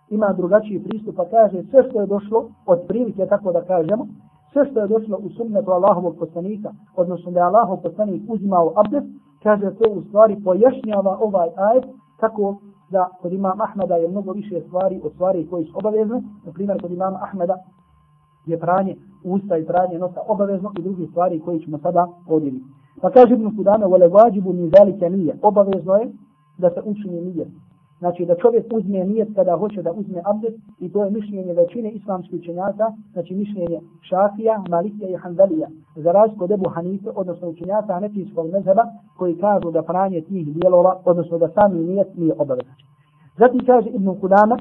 A: ima drugačiji pristup, pa kaže sve što je došlo, od prilike tako da kažemo, sve što je došlo u sunnetu Allahovog poslanika, odnosno da je Allahov poslanik uzimao abdest, kaže to u stvari pojašnjava ovaj ajet kako da kod imam Ahmeda je mnogo više stvari od stvari koji su obavezne. Na primjer, kod imam Ahmeda je pranje usta i pranje nosa obavezno i drugi stvari koji ćemo sada podijeliti. Pa kaže Ibn Kudame, vole vađibu mi velike nije. Obavezno je da se učini nije. Znači da čovjek uzme nijet kada hoće da uzme abdest i to je mišljenje većine islamskih učenjaka, znači mišljenje Šafija, Malikija i Hanbelija. Za razliku od Ebu Hanife, odnosno učenjaka Anefijskog mezheba, koji kažu da pranje tih dijelova, odnosno da sami nijet nije obavezan. Zatim kaže Ibn Kudama,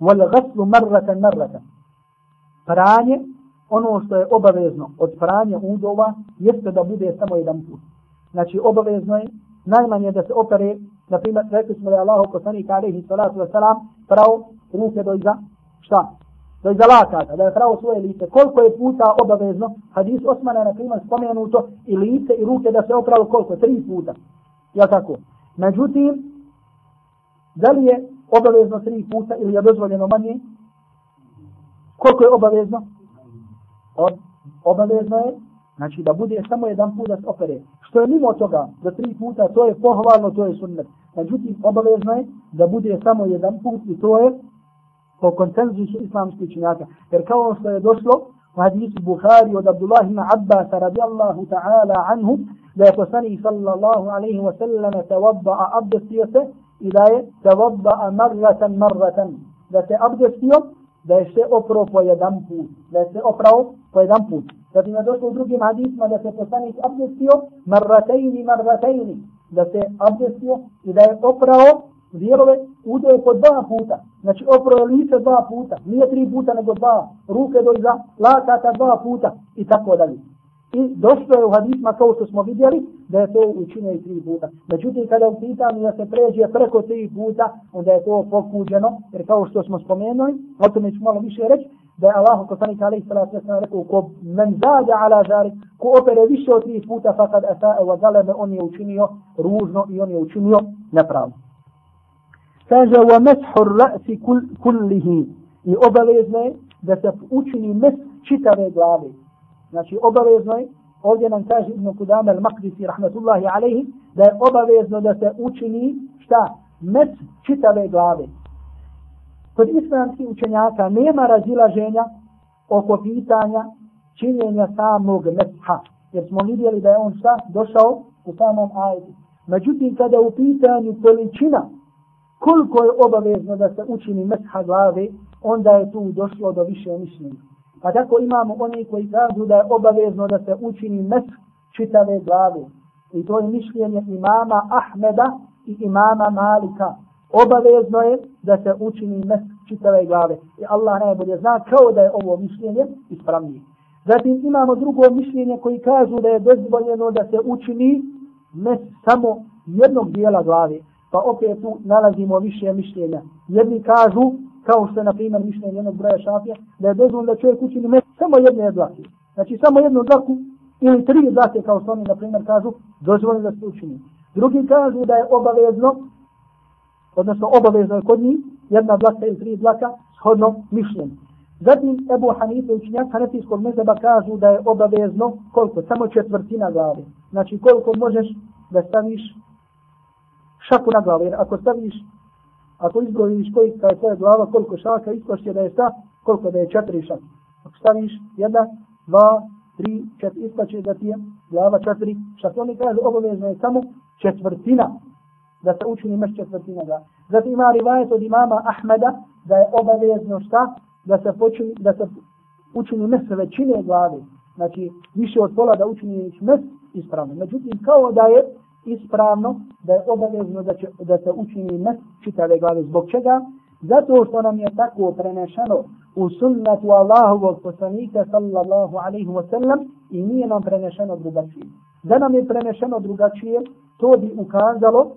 A: wal gaslu marratan marratan. Pranje, ono što je obavezno od pranja udova, jeste da bude samo jedan put. Znači obavezno je najmanje da se opere Na primjer, rekli smo da je Allah poslanik alaihi salatu wasalam pravo ruke do iza, šta? Do iza lakata, da je pravo svoje lice. Koliko je puta obavezno, hadis Osmana je na primjer spomenuto i lice i ruke da se opravo koliko? Tri puta. Ja tako? Međutim, da li je obavezno tri puta ili je dozvoljeno manje? Koliko je obavezno? Od, obavezno je Znači da bude samo jedan put da se opere. Što je mimo toga, da tri puta, to je pohvalno, to je sunnet. Međutim, obavezno je da bude samo jedan put i to je po koncenzusu islamskih činjaka. Jer kao što je došlo u hadisu Bukhari od Abdullah ibn Abbas radijallahu ta'ala anhu, da je poslanik sallallahu alaihi wa sallam tavabba'a abdestio se i da je tavabba'a marratan marratan. Da se abdestio, da je se oprao po jedan put. Da je se oprao po jedan put. Zatim je došlo u drugim hadisma da se poslanik abdestio marratejni marratejni. Da se abdestio i da je oprao vjerove udoje po dva puta. Znači oprao je lice dva puta. Nije tri puta nego dva. Ruke do iza lakata dva puta. I tako dalje. I došlo je u hadisma kao što smo vidjeli da je to učinio i tri puta. Međutim, kada u pitanju da se pređe preko tri puta, onda je to pokuđeno, jer kao što smo spomenuli, o tome ću malo više reći, da je Allah poslanik alaihi salatu wasallam rekao ko men zade ala zari ko opere više od tri puta fakad asaa wa zaleme on je učinio ružno i on je učinio nepravno. Kaže wa meshu ra'si kullihi i obavezno je da se učini mes čitave glave. Znači obavezno je ovdje nam kaže Ibn Kudama al-Maqdisi rahmetullahi alaihi da je obavezno da se učini šta? Mes čitave glave. Kod islamskih učenjaka nema razilaženja oko pitanja činjenja samog mesha. Jer smo vidjeli da je on šta došao u samom ajetu. Međutim, kada u pitanju količina koliko je obavezno da se učini mesha glave, onda je tu došlo do više mišljenja. Pa tako imamo oni koji kažu da je obavezno da se učini mes čitave glave. I to je mišljenje imama Ahmeda i imama Malika obavezno je da se učini mes čitave glave. I Allah najbolje zna kao da je ovo mišljenje ispravnije. Zatim imamo drugo mišljenje koji kažu da je dozvoljeno da se učini mes samo jednog dijela glave. Pa opet tu nalazimo više mišljenja. Jedni kažu, kao što je na primjer mišljenje jednog broja šafija, da je dozvoljeno da čovjek učini mes samo jedne dlake. Znači samo jednu dlaku ili tri dlake kao što oni na primjer kažu, dozvoljeno da se učini. Drugi kažu da je obavezno, odnosno obavezno je kod njih, jedna dlaka ili tri dlaka, shodno mišljenje. Zatim Ebu Hanife učinjak Hanefijskog mezeba kažu da je obavezno koliko? Samo četvrtina glave. Znači koliko možeš da staviš šaku na glavu. Jer ako staviš, ako izbrojiš koji je tvoja glava, koliko šaka, ispašće da je sta, koliko da je četiri šak. Ako staviš jedna, dva, tri, četiri, ispašće da ti je glava četiri šak. Oni kažu obavezno je samo četvrtina da se učini meš četvrtina glava. Zatim ima rivajet od imama Ahmeda da je obavezno šta? da se počini, da se učini mes većine glave, znači više od pola da učini mes ispravno. Međutim, kao da je ispravno, da je obavezno da, će, da se učini mes čitave glave. Zbog čega? Zato što nam je tako prenešeno u sunnetu Allahovog poslanika sallallahu alaihi wa sallam i nije nam prenešeno drugačije. Da nam je prenešeno drugačije, to bi ukazalo,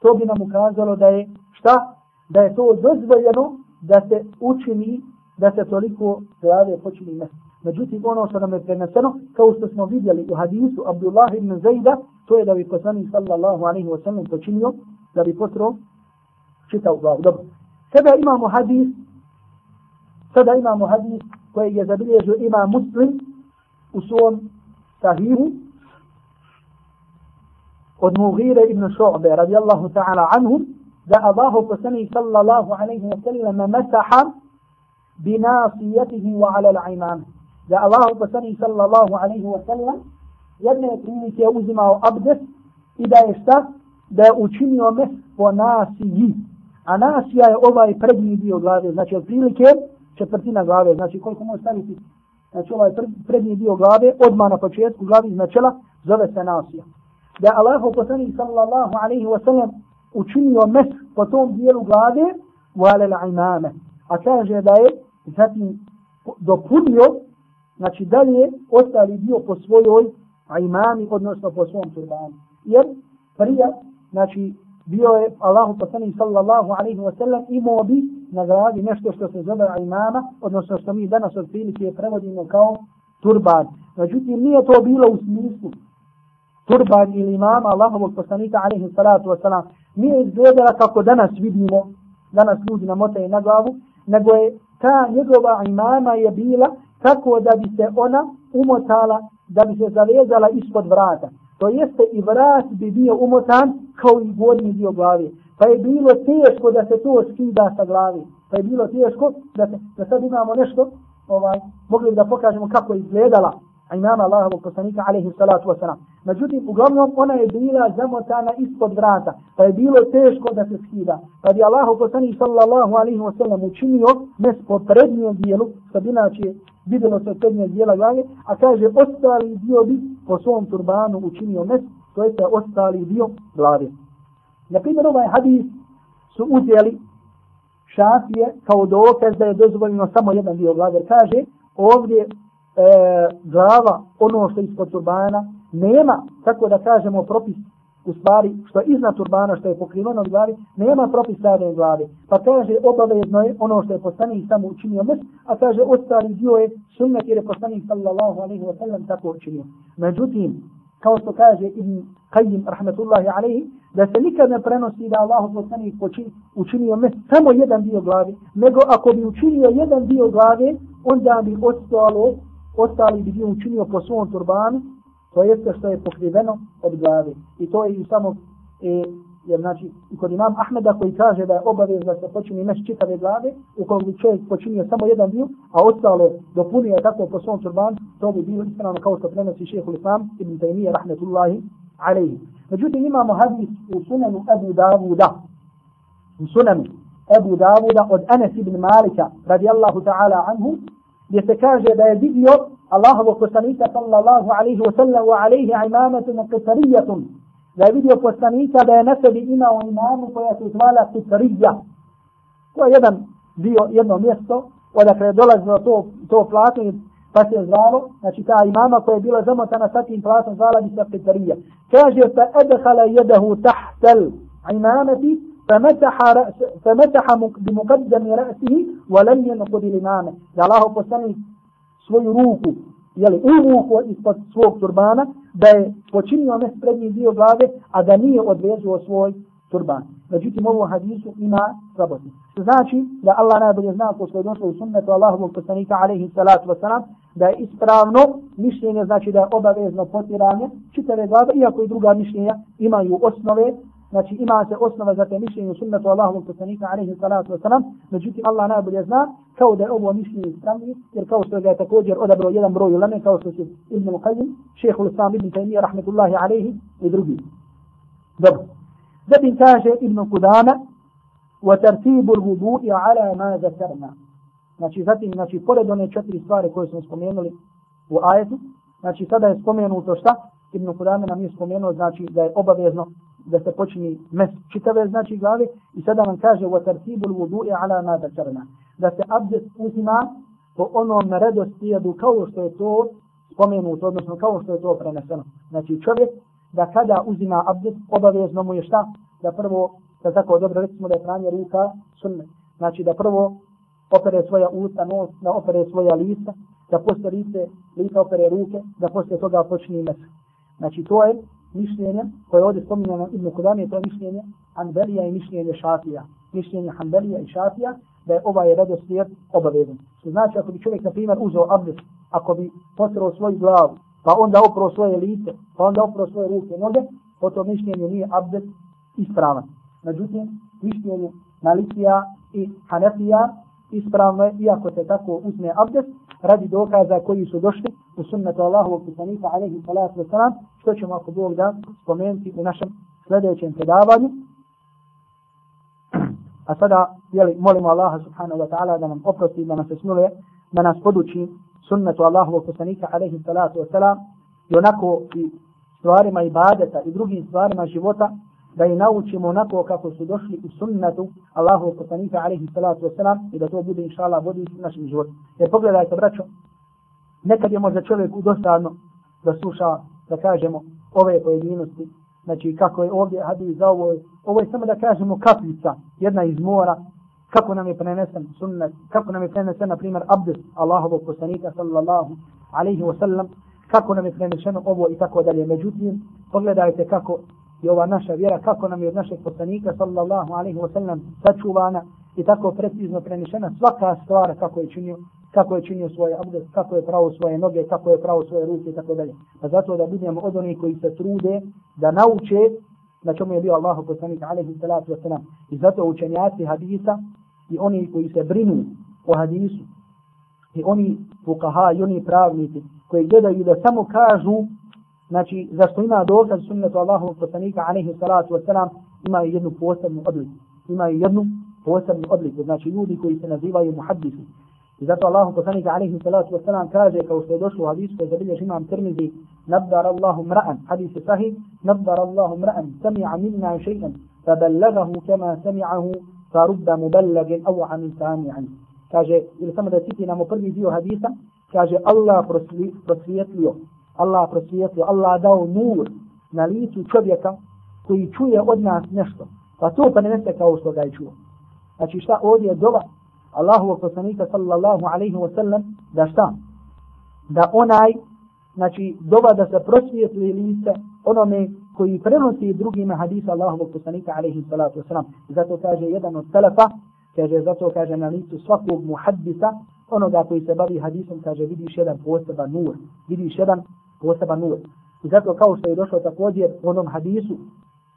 A: to bi nam ukazalo da je šta? Da je to dozvoljeno da se učini, da se toliko glave počini mesti. Međutim, ono što nam je preneseno, kao što smo vidjeli u hadisu Abdullah ibn Zajda, to je da bi poslanik sallallahu alaihi wa sallam počinio, da bi potro čitao glavu. Dobro. Sada imamo hadis, sada imamo hadis koji je zabilježio ima muslim u svom sahihu od Mughire ibn Šu'be radijallahu ta'ala anhum da Allahu poslanik sallallahu alaihi wa sallam masaha binasijetihi wa ala l'imam. Da Allahu poslanik sallallahu alaihi wa sallam jedne prilike uzimao abdes i da je šta? Da je učinio mes po nasiji. A nasija je ovaj prednji dio glave, znači otprilike četvrtina glave, znači koliko može staviti znači ovaj prednji dio glave, odmah na početku glavi iz načela, zove se nasija. Da je Allah poslanik sallallahu alaihi wa sallam učinio mes po tom dijelu glave vale la imame. A kaže da je zatim dopunio, znači dalje ostali dio po svojoj imami, odnosno po svom turbanu. Jer prije, znači bio je Allahu poslanik sallallahu alaihi wa sallam imao bi na glavi nešto što se zove imama, odnosno što mi danas od prilike prevodimo kao turban. Međutim, nije to bilo u smislu turban ili imama Allahovog poslanika alaihi salatu wasalam nije izgledala kako danas vidimo, danas ljudi namotaju na glavu, nego je ta njegova imama je bila tako da bi se ona umotala, da bi se zavezala ispod vrata. To jeste i vrat bi bio umotan kao i gornji dio glavi. Pa je bilo teško da se to skida sa glavi. Pa je bilo teško da, se, da sad imamo nešto, ovaj, mogli da pokažemo kako je izgledala imama Allahovog poslanika alaihi salatu wasalam. Međutim, uglavnom ona je bila zamotana ispod vrata, pa je bilo teško da se skida. Pa bi Allahov poslanik sallallahu alaihi wasalam učinio mes po prednjem dijelu, što bi inače vidjelo se prednje dijela glave, a kaže ostali dio bi po svom turbanu učinio mes, to je ostali dio glave. Na primjer, ovaj hadis su uzeli šafije kao dokaz da je dozvoljeno samo jedan dio glave. Kaže, ovdje E, glava, ono što je ispod turbana, nema, tako da kažemo, propis u stvari, što je iznad turbana, što je pokriveno od glavi, nema propis sadne glave. Pa kaže, obavezno je ono što je poslanik samo učinio mes, a kaže, ostali dio je sunnet jer je poslanik sallallahu alaihi wa sallam tako učinio. Međutim, kao što kaže Ibn Qayyim, rahmetullahi alaihi, da se nikad ne prenosi da Allah poslanik učinio mes samo jedan dio glavi, nego ako bi učinio jedan dio glave, onda bi ostalo ostali bi dio učinio po svom turbanu, to jeste što je pokriveno od glave. I to je i samo, e, jer znači, i kod imam Ahmeda koji kaže da je obavez da se počini meš čitave glave, u kojem bi čovjek počinio samo jedan dio, a ostalo dopunio tako po svom turbanu, to bi bilo ispravno kao što prenosi šehu Islam ibn Taymiye, rahmetullahi, alaihi. Međutim, imamo hadis u sunanu Abu Davuda, u sunanu Abu Davuda od Anas ibn Malika, radijallahu ta'ala anhu, gdje se kaže da je vidio Allahovo poslanika sallallahu alaihi wa sallam wa alaihi imamatun qitarijatun. Da je vidio poslanika da je na sebi imao imamu koja se zvala qitarija. To je jedan dio, jedno mjesto odakle je dolazilo to, to platno pa se zvalo, znači ta imama koja je bila zamotana sa tim platnom zvala bi se Petarija. Kaže, fa edhala jedahu tahtel imamati, فمسح رأس فمسح بمقدم رأسه ولم ينقض الإمامة da Allah poslani svoju ruku jeli, uvuku ispod svog turbana da je počinio nes prednji dio glave a da nije odvezio svoj turban međutim ovo hadisu ima slabosti znači da Allah najbolje zna ko što je došlo u sunnetu Allahovog poslanika alaihi salatu wasalam da je ispravno mišljenje znači da je obavezno potiranje čitave glave iako i druga mišljenja imaju osnove znači ima se osnova za te mišljenje u sunnetu Allahovog poslanika alaihi salatu wasalam, međutim Allah najbolje zna kao da je ovo mišljenje ispravni, jer kao što je također odabrao jedan broj ulame, kao što su Ibn Muqayyim, šehu l-Islam Ibn Taymiyyah, rahmetullahi alaihi, i drugi. Dobro. Zatim kaže Ibn Kudama, وترتيب الوضوء على ما ذكرنا znači zatim znači pored one četiri stvari koje smo spomenuli u ajetu znači sada je spomenuto šta Ibn Kudame nam je spomenuo znači da je obavezno da se počini mes čitave znači glave i sada nam kaže wa tartibul wudu'i ala ma zakarna. Da se abdest uzima po onom redoslijedu kao što je to spomenuto odnosno kao što je to preneseno. Znači čovjek da kada uzima abdest obavezno mu je šta? Da prvo da tako dobro recimo da je pranje ruka sunne znači da prvo opere svoja usta nos da opere svoja lica da posle lice lica opere ruke da posle toga počne mes znači to je mišljenje koje je ovdje spominjeno Ibn Kudami, to je mišljenje Hanbelija i mišljenje Šafija. Mišljenje Hanbelija i Šafija da je ovaj redoslijed obavezan. Što znači ako bi čovjek na primjer uzeo abdest, ako bi potrao svoju glavu, pa onda oprao svoje lice, pa onda oprao svoje ruke i noge, po to mišljenje nije abdest ispravan. Međutim, mišljenje Malikija i Hanefija ispravno je, iako se tako uzme abdest, radi dokaza koji su došli u sunnetu Allahovog poslanika alaihi salatu wasalam, što ćemo ako Bog da spomenuti u našem sljedećem predavanju. <clears throat> A sada, jeli, molimo Allaha subhanahu wa ta'ala da nam oprosti, da nas smiluje, da nas poduči sunnetu Allahovog poslanika alaihi salatu wasalam i onako i stvarima ibadeta i drugim stvarima života, da i naučimo onako kako su došli u sunnetu Allahu poslanika alaihi salatu wasalam i da to bude inša Allah vodi u našem životu. Jer pogledajte braćo, nekad je možda čovjek dosadno da sluša, da kažemo, ove pojedinosti, znači kako je ovdje hadis za ovo, ovo je samo da kažemo kapljica, jedna iz mora, kako nam je prenesen sunnet, kako nam je prenesen, na primjer, abdest Allahovog poslanika sallallahu alaihi wasallam, kako nam je preneseno ovo i tako dalje. Međutim, pogledajte kako i ova naša vjera kako nam je od našeg poslanika sallallahu alaihi wa sallam sačuvana i tako precizno prenešena svaka stvar kako je činio kako je činio svoje abdest, kako je pravo svoje noge, kako je pravo svoje ruke i tako dalje. Pa zato da budemo od onih koji se trude da nauče na čemu je bio Allahu poslanik alaihi salatu wa sallam. I zato učenjaci hadisa i oni koji se brinu o hadisu i oni fukaha i oni pravnici koji gledaju da samo kažu znači zašto ima dokaz sunnetu Allahu poslanika alejhi salatu vesselam ima jednu posebnu odliku. Ima jednu posebnu odliku. Znači ljudi koji se nazivaju muhaddisi. I zato Allahu poslanika alejhi salatu vesselam kaže kao što je došlo u hadisu koji zabilježi imam Tirmizi nabdar Allahu mra'an hadis je sahih nabdar Allahu mra'an sami'a minna shay'an faballaghahu kama sami'ahu farudda muballagin aw an sami'an kaže ili samo da citiramo prvi dio hadisa kaže Allah prosvijetlio Allah prosvijetio, Allah dao nur na licu čovjeka koji čuje od nas nešto. Pa to pa ne kao što ga je čuo. Znači šta ovdje je dova Allahu poslanika sallallahu alaihi wa sallam da šta? Da onaj, znači dova da se prosvijetli lice onome koji prenosi drugima hadisa Allahu poslanika alaihi salatu wa sallam. Zato kaže jedan od telefa, kaže zato kaže na licu svakog muhaddisa, onoga koji se bavi hadisom, kaže vidiš jedan poseban nur, vidiš jedan poseban ulog. I zato kao što je došlo također u onom hadisu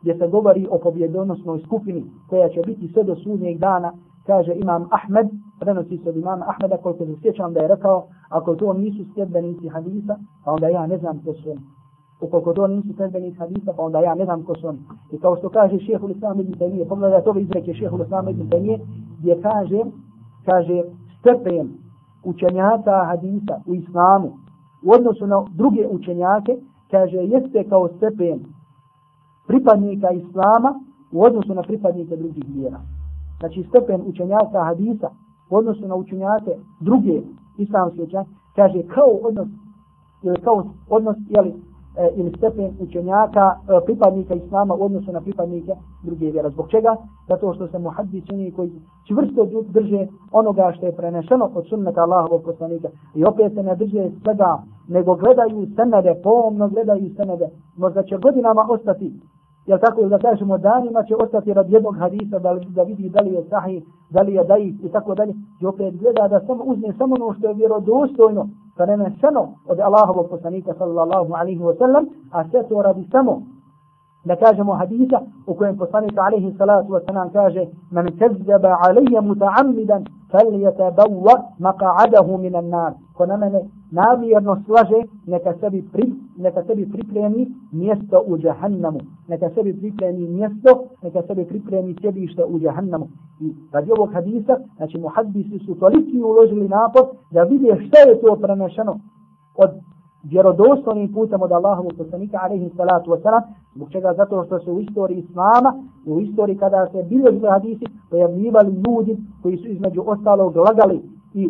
A: gdje se govori o pobjedonosnoj skupini koja će biti sve do sudnjeg dana, kaže imam Ahmed, prenosi se od imama Ahmeda koliko se sjećam da je rekao, ako to nisu sljedbenici hadisa, pa onda ja ne znam ko su oni. Ukoliko to nisu sljedbenici hadisa, pa onda ja ne znam ko su oni. I kao što kaže šehhul Islam ibn Taymiye, pogledajte ove izreke šehhul Islam ibn Taymiye, gdje kaže, kaže stepen učenjaka hadisa u islamu, u odnosu na druge učenjake, kaže, jeste kao stepen pripadnika Islama u odnosu na pripadnike drugih vjera. Znači, stepen učenjaka hadisa u odnosu na učenjake druge islamske učenjake, kaže kao odnos ili kao odnos jeli, e, ili stepen učenjaka e, pripadnika islama u odnosu na pripadnike druge vjera. Zbog čega? Zato što se muhaddis oni koji čvrsto drže onoga što je prenešeno od sunnata Allahovog poslanika i opet se ne drže svega, nego gledaju senede, pomno gledaju senede. Možda će godinama ostati jel tako da kažemo danima će ostati rad jednog hadisa da, da vidi da li je sahih, da li je daif i tako dalje. I opet gleda da samo uzme samo ono što je vjerodostojno, preneseno od Allahovog poslanika sallallahu alaihi wa sallam, a sve to radi samo da kažemo hadisa u kojem poslanik alaihi salatu wa sallam kaže man kazzaba alaihi muta'ammidan falyatabawwa maq'adahu minan nar. Ko na mene namjerno slaže neka sebi pri, neka sebi pripremi mjesto u džahannamu. Neka sebi pripremi mjesto neka sebi pripremi sjedište u džahannamu. I radi ovog hadisa znači muhaddisi su toliki uložili napor da vidi šta je to prenešeno od vjerodostojnim putem od Allahovog poslanika alejhi salatu vesselam zbog čega? Zato što se u istoriji islama u istoriji kada se bilo hadisi pojavljivali ljudi koji su između ostalog lagali i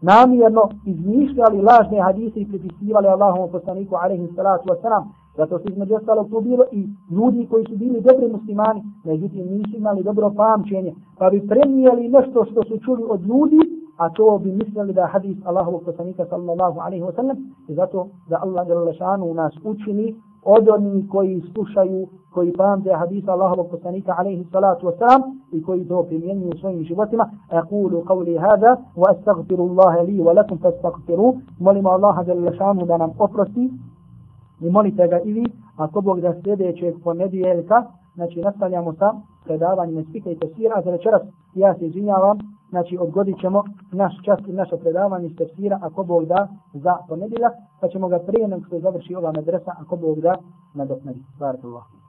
A: namjerno izmišljali lažne hadise i pripisivali Allahovom poslaniku alejhi salatu vesselam zato što između ostalog to bilo i ljudi koji su bili dobri muslimani međutim nisu imali dobro pamćenje pa bi prenijeli nešto što su čuli od ljudi a to bi mislili da hadis Allahovog poslanika sallallahu alaihi wa sallam i zato da Allah Đalešanu nas učini od onih koji slušaju, koji pamte hadisa Allahovog poslanika alaihi salatu wa sallam i koji to primjenjuju u svojim životima. Aqulu qavli hada wa astagfiru Allahe li wa lakum fastagfiru. Molimo Allaha Đalešanu da nam oprosti i molite ga i vi, ako Bog da sljedećeg ponedjeljka, znači nastavljamo sa predavanjem spika i tesira, za večeras ja se izvinjavam, znači odgodit ćemo naš čas i naše predavanje iz tefsira, ako Bog da, za ponedjeljak, pa ćemo ga prije nego što završi ova medresa, ako Bog da, nadoknadi. Barakallahu.